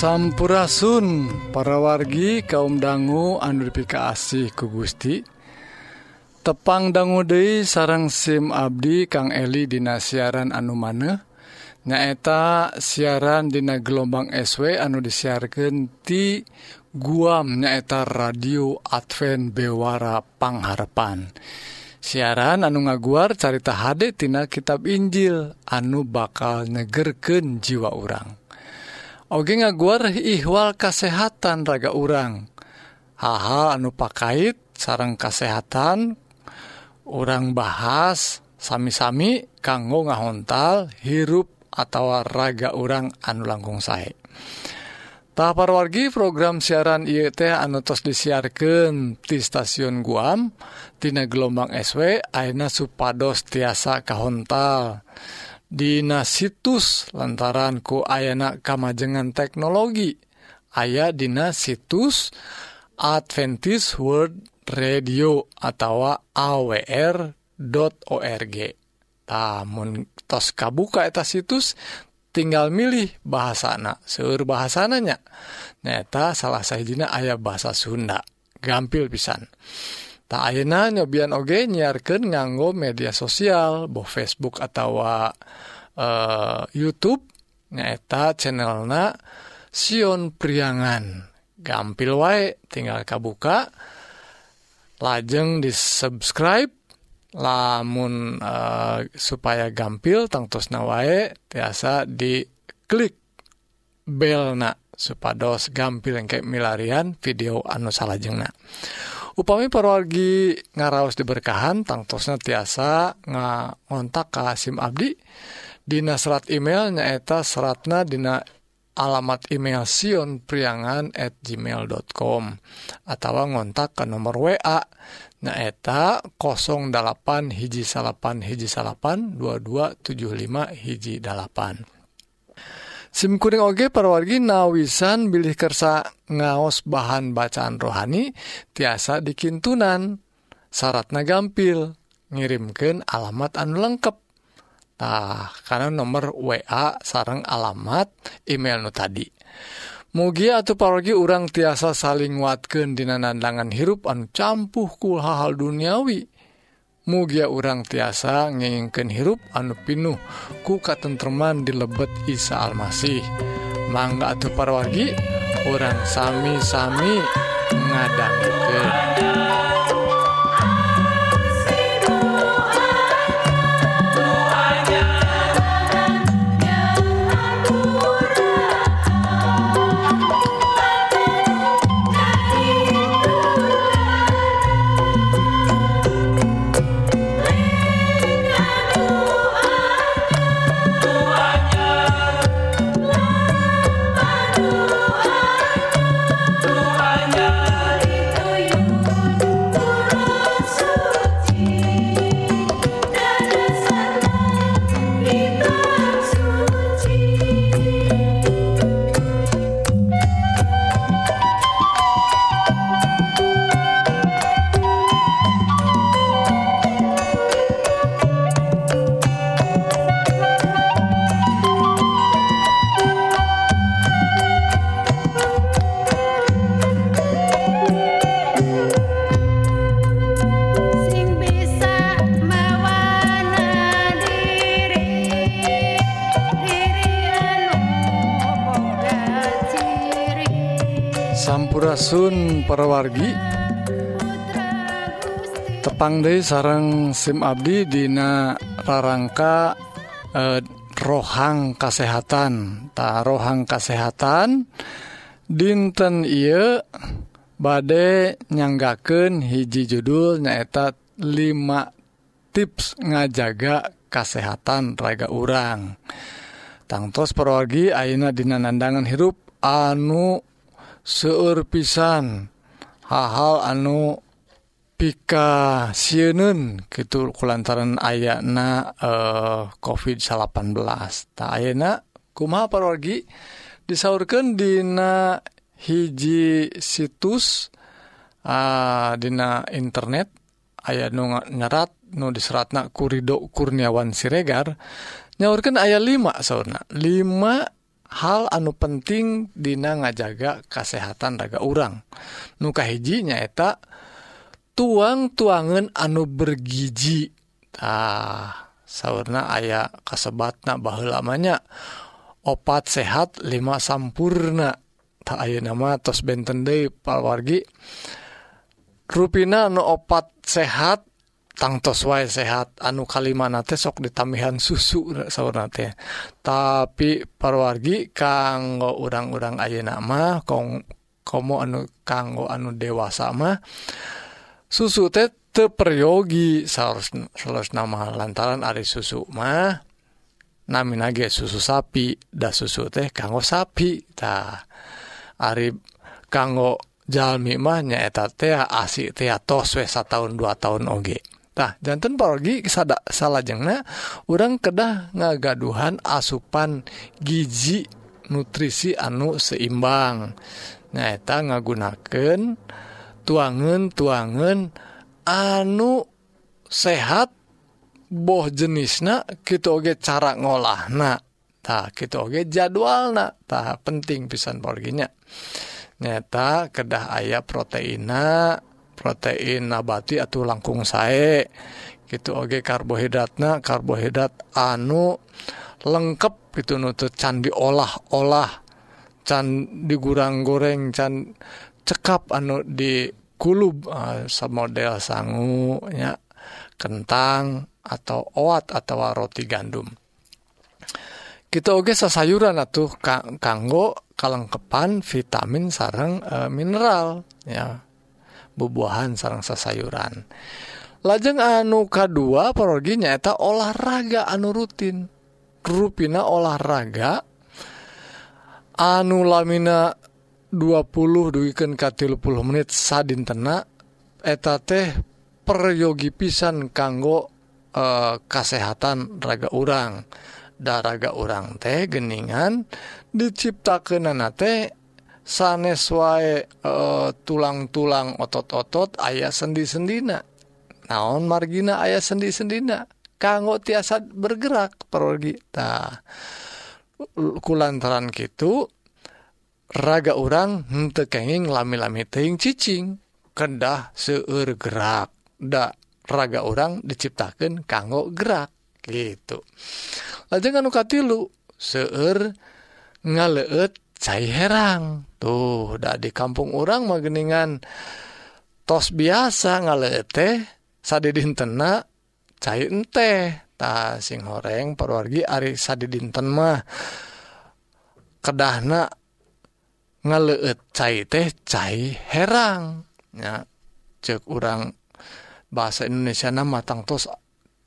Sampurasun para wargi kaum dangu anurifikasi ku Gusti. Tepang dangu De sarang SIM Abdi Kang Eli dina siaran anu maneh. Nyaeta siaran dina gelombang SW anu disiarkan ti guam nyaeta radio Advent Bewara Pangharapan. Siaran anu ngaguar carita HD tina kitab Injil anu bakal negerken jiwa urang. Oge ngaguar ihwal kasehatan raga urang haha anu pakait sarang kasehatan orang bahas sami-sami kanggo ngahontal hirup atau raga urang anu langkung sae Tahapar wargi program siaran IET anu tos disiarkan di stasiun Guam Tina gelombang SW Aina supados tiasa kahontal. Dina situs lantaranku ayana kamajengan teknologi. Aya dina situs Adventist World radio atau awr.org namun tos kabuka eta situs tinggal milih bahasa anak seur bahasananya. Nyata salah saya jina ayah bahasa Sunda. Gampil pisan. Aina nyobian oge nyiarkan nganggo media sosial boh Facebook atau uh, uh, YouTube nyaeta channelna Sion Priangan gampil wae tinggal kabuka lajeng di subscribe lamun uh, supaya gampil tangtos nawae tiasa di klik belna supados gampil engke milarian video anu salajengna. upami perwargi ngaraos diberkahan tangtosnya tiasa ngontak ka SIM Abdi. Dina serat email nyaeta seratna Dina alamat email Sion priangan at gmail.com atau ngontak ke nomor WA nyaeta 08 hiji salapan hiji salapan 2275 hiji dalapan. SIMkuring oge perwargi nawisan bilih kersa ngaos bahan bacaan rohani tiasa dikintunan. Syaratna gampil ngirimkan alamat anu lengkaptah karena nomor WA sarang alamat email nu tadi. Mugi atau pargi urang tiasa saling watken dinanandangan hirup anu campuhkul hal-hal duniawi. mugia urang tiasa ngingken hirup anu pinuh ku katentreman di lebet Isa Almasih. Mangga atuh parwargi orang sami-sami ngadang wargi tepang De sarang SIM Abdi Dina rarangka eh, rohang kasehatan. Ta rohang kasehatan dinten Ieu bade nyanggakeun hiji judul nyaeta 5 tips ngajaga kesehatan raga urang. Tangtos perwargi Aina nandangan hirup anu seueur pisan. hal-hal anu pika siun gitu kulantaran ayana eh, covid 18 tak ayeuna kumaha parwargi? Disaurkan dina hiji situs uh, dina internet. Aya nu nyerat nu diseratna kurido Kurniawan Siregar. Nyaurkeun aya 5 sauna 5 hal anu penting Dina ngajaga kesehatan raga urang. Nuka hiji nyaeta tuang tuangan anu bergiji. Ah sauna aya kasebatna bah lamanya opat sehat 5 sampurna. Tak aya nama tos benten De palwargi ruina anu opat sehat tangtos wae sehat anu kalimana teh sok ditamihan susu sauna teh tapi perwargi kanggo urang-urang ayeuna mah kong komo anu kanggo anu dewasa mah susu teh teu peryogi saros nama lantaran ari susu mah naminage susu sapi da susu teh kanggo sapi tah ari kanggo jalmi mah nyaeta teh asi teh tos we tahun dua tahun oge. Nah jantan pergi sada salahjengna orang kedah ngagaduhan asupan gizi nutrisi anu seimbang. Nyaeta ngagunaken tuangan tuangan anu sehat boh jenisna kita oge cara ngolah na tak kita oge jadwal na tak penting pisan porginya nyata kedah ayah proteina protein nabati atau langkung sae. Gitu oge karbohidratna karbohidrat anu lengkap gitu nutut can diolah-olah can digurang goreng can cekap anu di kulub uh, model sangu ya kentang atau oat atau roti gandum. Kita oge sayuran atuh kanggo kalengkepan vitamin sarang e, mineral ya bubuahan sarang sayuran. Lajeng anu K2 pergi nyaeta olahraga anu rutin. Ruina olahraga anu lamina 20 duken ka 30 menit sadin tena eta teh peryogi pisan kanggo e, kasehatan raga urang. Daraga urang teh geningan diciptakan nana teh sanes wae uh, e, tulang-tulang otot-otot ayah sendi-sendina. Naon margina ayah sendi-sendina? Kanggo tiasa bergerak pergi ta kulantaran gitu raga orang henteu kenging lami-lami teing cicing. Kedah seueur gerak. Da raga orang diciptakan kanggo gerak. Gitu. Lajeng anu katilu seueur ngaleut cair herang. Tuh udah di kampung urang mageningan tos biasa ngalete teh dintena cair ente. Ta sing horeng perwargi ari sadidinten mah. Kedahna ngaleut cai teh cai herang. Ya cek urang bahasa Indonesia nama matang tos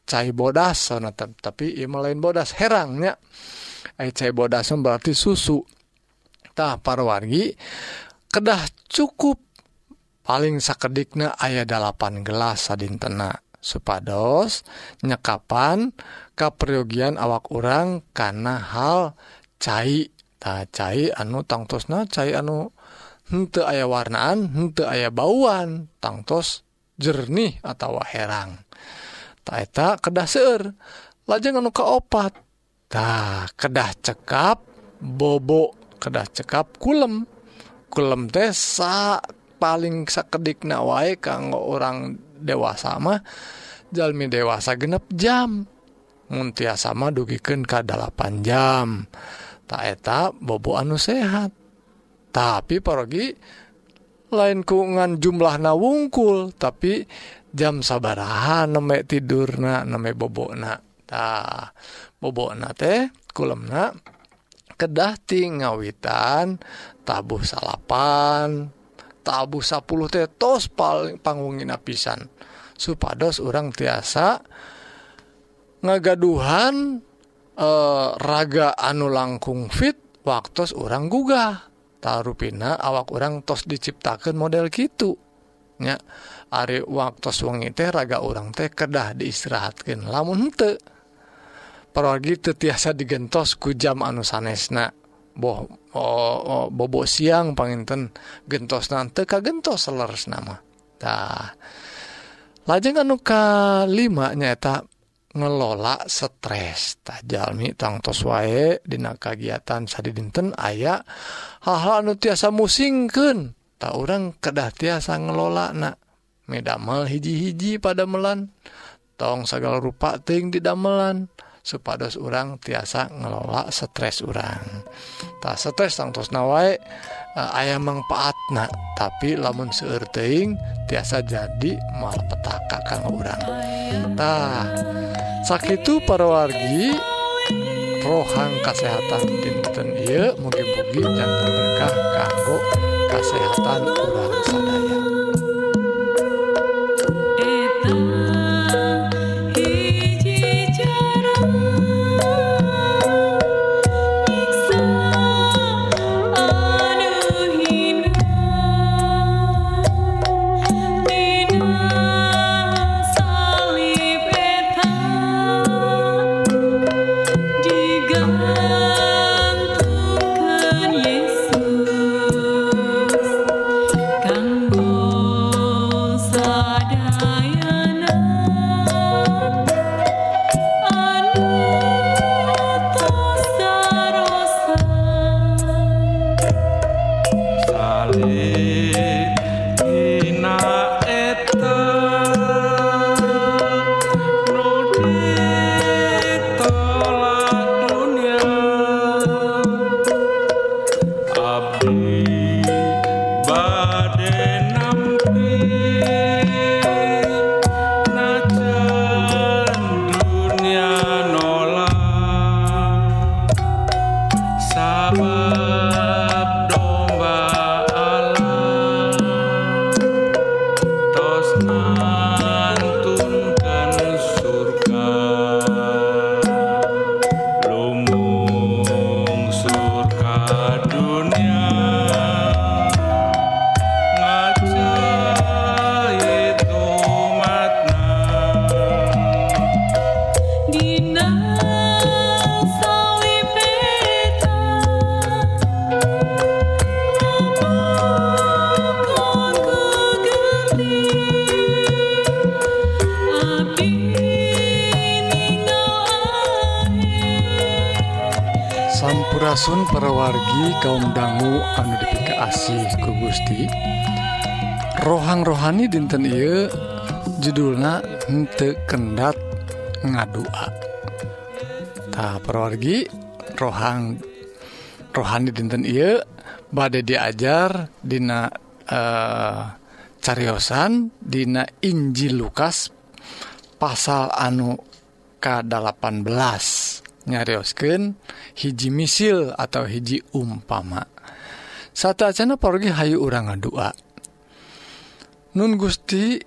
cai bodas so, tapi ieu lain bodas herangnya ai cai bodas berarti susu. tah parwargi kedah cukup. Paling sakedikna aya 8 gelas sadintena. Supados nyekapan kaperyogian awak orang karena hal cai. Ta cai anu tangtosna cai anu hente ayah warnaan hente ayah bauan. Tangtos jernih atau herang. Taeta kedah seueur lajeng anu kaopat. Tah kedah cekap bobo kedah cekap. Kulem. Kulem desa paling sakedikna wae kanggo orang dewasa mah jalmi dewasa genep jam. Muntia sama dugiken ka 8 jam. Taeta bobo anu sehat. Tapi pergi lain kungan jumlah na wungkul tapi jam sabaraha nemek tidurna neme bobona. Ta bobona teh kulemna kedahti ngawitan tabuh salapan tabuh 10 tetos paling panggungin pisan. Supados orang tiasa ngagaduhan e, raga anu langkung fit waktu orang gugah. Tarupina awak orang tos diciptakan model gitu nya Ari waktu wengi teh raga orang teh kedah diistirahatkan lamun henteu perorgi tetiasa digentos ku jam anu sanesna. Boh oh, oh, bobo siang panginten gentos nante ka gentos seleres nama tah lajeng anu kalima nyata ngelola stres. Tajjalmi tangtos wae dina kagiatan sad dinten aya hal-hal anu tiasa musingkeun. Tak orang kedah tiasa ngelola nak medamel hiji-hiji pada melan tong segala rupa ting di damelan supados orang tiasa ngelola stres orang tak stres tangtos nawai eh, ayam manfaatna tapi lamun seerteing tiasa jadi malapetaka kanggo orang nah sakit itu para wargi rohang kesehatan dinten iya mugi-mugi jangan berkah kanggo kesehatan orang sadar wargi kaum dangu anu dipika asih ku Gusti. Rohang rohani dinten Ieu judulna hente kendat ngadua. Para perwargi rohang rohani dinten Ieu bade diajar Dina uh, cariosan Dina Injil Lukas pasal anu ke-18 nyariosken dan hiji misil atau hiji umpama. Satu acana porgi Hayu urang ngadua. Nun Gusti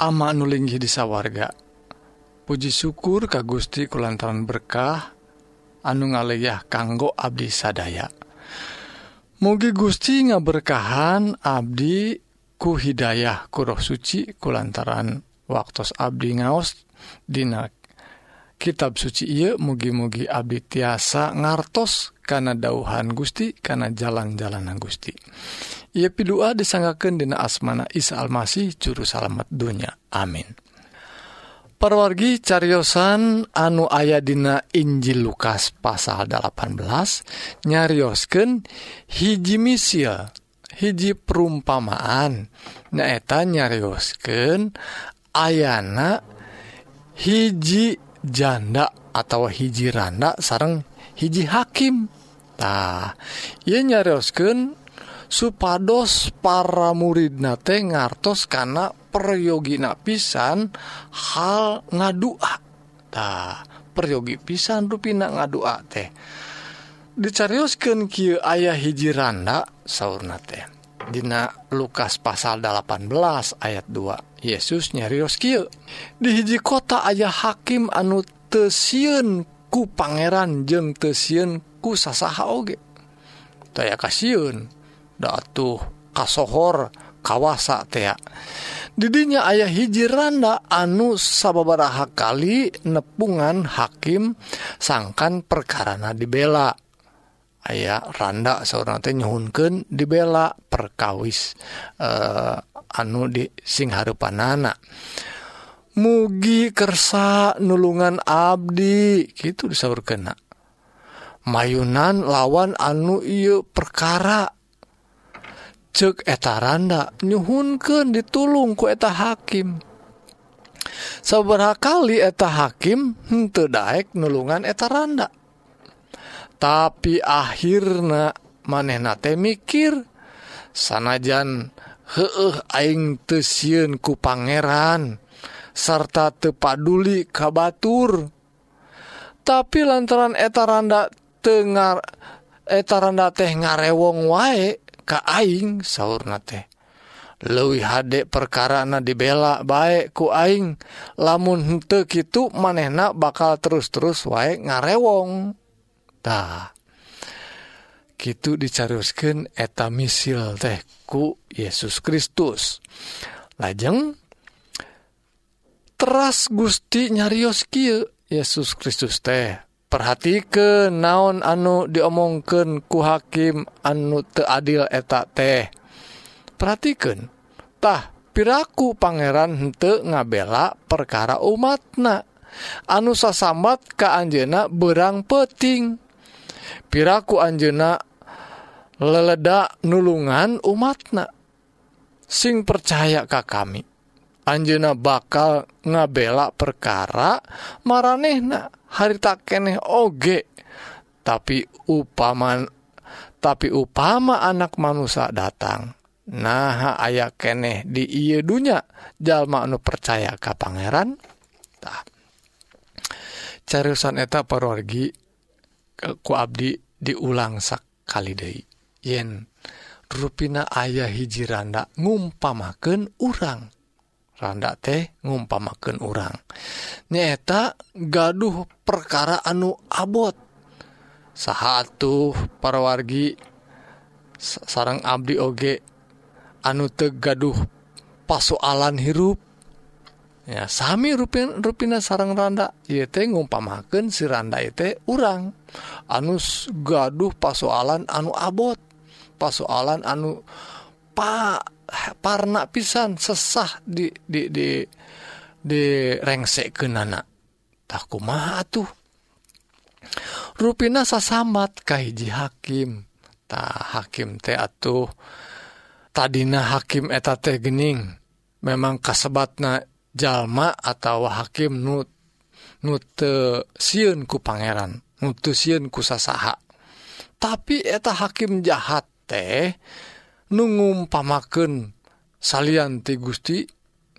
ama nulinggih di sawarga. Puji syukur ka Gusti kulantaran berkah anu ngaleyah kanggo Abdi sadaya. Mugi Gusti ngaberkahan Abdi ku Hidayah kuroh suci kulantaran waktu Abdi ngaos Dina kitab suci ia mugi-mugi Abdi tiasa ngartos karena dauhan Gusti karena jalan-jalanan Gusti. Ia pidua disanggakeun dina asmana Isa Almasih juru salamet dunya. Amin. Perwargi cariyosan anu aya dina Injil Lukas pasal 18 nyariosken hiji misil hiji perumpamaan. Nyaeta nyariosken ayana hiji janda atau hiji randa sareng hiji hakim. Nah ia nyariosken supados para murid nate ngartos karena peryoogina pisan hal ngadua. Nah peryogi pisan rupina ngadua teh. Dicariosken kieu ayah hiji randa sauurnate Dina Lukas pasal 18 ayat 2 Yesus nyariosski dihiji kota ayah hakim anu teun ku Pangeran jeng teun ku sasaha oge. Saya kasiun datuh kasohor kawasa tea. Didinya ayah hiji randa anu sababaraha kali nepungan hakim sangkan perkarana dibela aya randa seorang nyuhunkeun dibela perkawis eh anu di sing harepanana mugi kersa nulungan Abdi gitu disaur kena mayunan lawan anu iu perkara. Cek etaranda nyuhunkeun ditulung ku eta hakim. Seberkali eta hakim hente Daek nulungan eta randa. Tapi akhirnya manehna teh mikir sanajan hee aing tesieun ku Pangeran sarta tepaduli kabatur tapi lantaran eta randa Tengar etaranda teh ngarewong wae ka aing saurna teh leuwih hade perkara na dibela baik ku aing lamun henteu kitu manehna bakal terus-terus wae ngarewong. Tah gitu dicaruskan eta misil tehku Yesus Kristus. Lajeng teras Gusti nyarios kieu Yesus Kristus teh. Perhatikeun naon anu diomongken ku hakim anu teadil eta teh. Perhatikantah piraku Pangeran hente ngabela perkara umatna. Anu sasambat ke Anjena berang peting piraku Anjena leledak nulungan umatna. Sing percaya ka kami Anjena bakal ngabela perkara maranehna harita keneh oge. Tapi upaman tapi upama anak manusia datang nah aya keneh di ieu dunya jalma anu percaya ka pangeran. Tah. Cariusan eta parwargi ku abdi diulang sakali deui. yen ruina ayah hiji randa ngumpamaken urang. Randa teh ngumpamaken urang. Nyaeta gaduh perkara anu abot. Satu parawargi sarang Abdi Oge anu tegaduh pasoalan hirup. Ya sami ruin ruina sarang randa yete ngumpamaken si randa ete urang. Anus gaduh pasoalan anu abot. persoalan anu pa parna pisan sesah di di di di rengsek ke nana takku rupina tuh ruina sasamat kahiji hakim. Tah hakim teh atuh tadina hakim eta teh gening. Memang kasebatna jalma atau hakim nut nute siun ku pangeran nutu siun ku sasaha. Tapi eta hakim jahat. teh nungumpamaken salanti Gusti.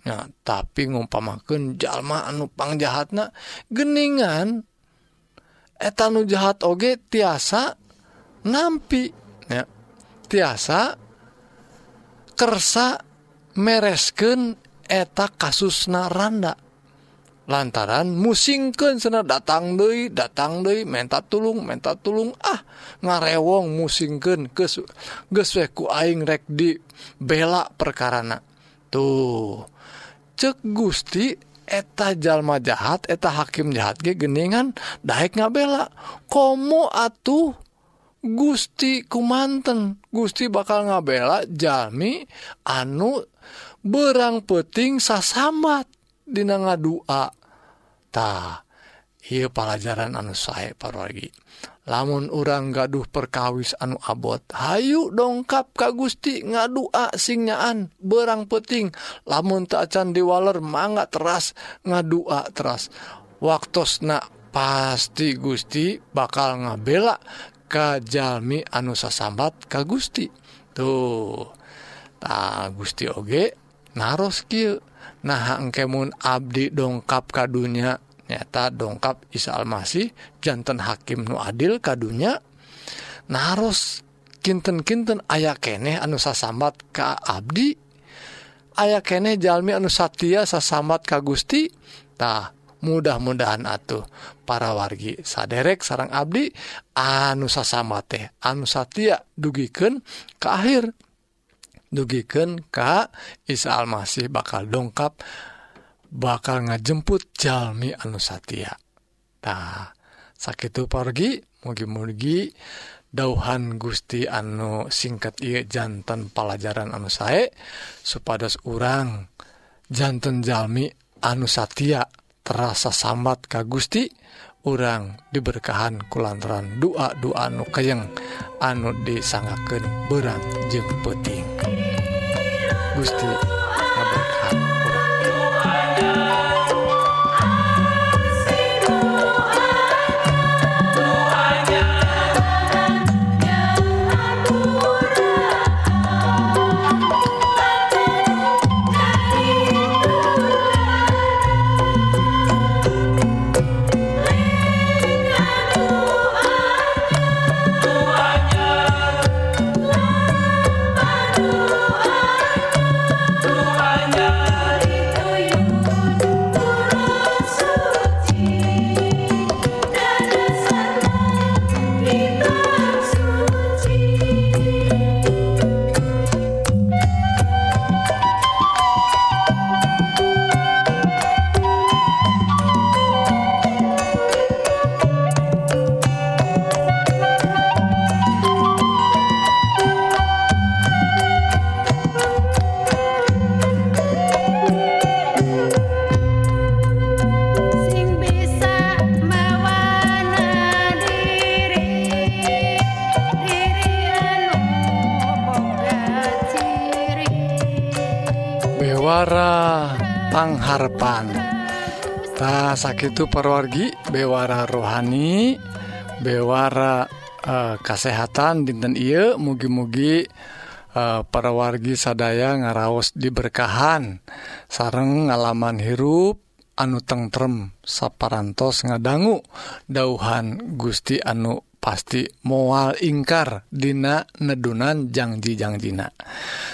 Nah, tapi ngumpamaken jalma anupang jahatna geningan. Eta nu jahat oge tiasa nampi. Ya. tiasa kersa meresken eta kasusna randa. lantaran musingken sena datang Dei datang Dei menta tulung menta tulung ah ngarewong musingken ku aing rek di bela perkarana. Tuh cek Gusti eta jalma jahat eta hakim jahat ge geningan daek ngabela. Komo atuh Gusti kumanten. Gusti bakal ngabela Jami anu berang peting sasambat Dina ngadua tah ieu pelajaran anu sae parogi. Lamun urang gaduh perkawis anu abot hayu dongkap ka Gusti ngadua singnyaaan berang peting lamun tacan diwaler mangga teras ngadua teras. Waktosna pasti Gusti bakal ngabela Kajalmi anu sasambat ka Gusti. Tuh tah Gusti Oge naros kieu. nah engkemun Abdi dongkap kadunya nyata dongkap Isa Almasih jantan Hakim Nu Adil kadunya nah harus kinten-kinten aya keneh anu sasambat ka Abdi aya keneh jalmi anu Satya sasambat ka Gusti. Tah mudah-mudahan atuh para wargi saderek sarang Abdi anu sasama teh anu Satya dugiken ke akhir. dugiken Ka Isa Almasih bakal dongkap bakal ngajemput Jalmi anu Satyatah sakit pergi mugi-mugi dauhan Gusti anu singkat ieu jantan pelajaran anu saya supados urang jantan Jalmi anu Satya terasa sambat Ka Gusti orang diberkahan kulantaran doa-doa anu kayeng anu disangaken berang jeng peting Gostei. sakitu parwargi bewara rohani bewara eh, uh, kesehatan dinten Ieu mugi-mugi eh, uh, para wargi sadaya ngaraos diberkahan. Sareng ngalaman hirup anu tengrem saparantos ngadangu dauhan Gusti anu pasti mual ingkar Dina neddunan janjijangjina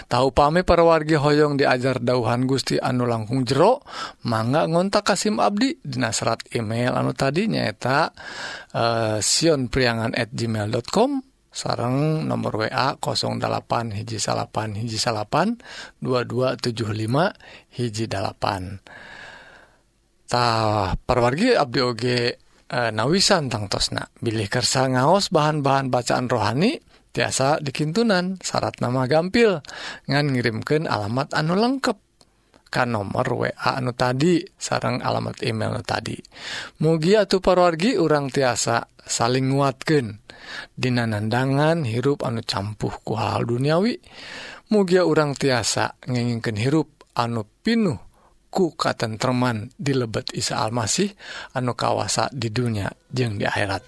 tahu pame perwargi Hoong diajar dauhan Gusti anu langkung jero mangga ngontak Kasim Abdi Dina serat email anu tadi nyaeta eh, uh, Sion priangan at gmail.com sarang nomor WA 08 hiji salapan hiji salapan 2275 hiji dalapan tah perwargi Abdi Oge Eh, nawisan tangtosna bilih kersa ngaos bahan-bahan bacaan rohani tiasa dikintunan syarat nama gampil ngan ngirimkan alamat anu lengkap kan nomor WA anu tadi sarang alamat email anu tadi. Mugi atau parwargi urang tiasa saling nguatkan Dina nandangan hirup anu campuh ku hal duniawi mugia urang tiasa ngingken hirup anu pinuh ku katenteman di lebet Isa Almasih anu kawasa di dunia jeung di akhirat.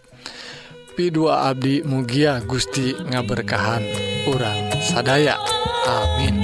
P2 Abdi Mugia Gusti ngaberkahan urang sadaya. Amin.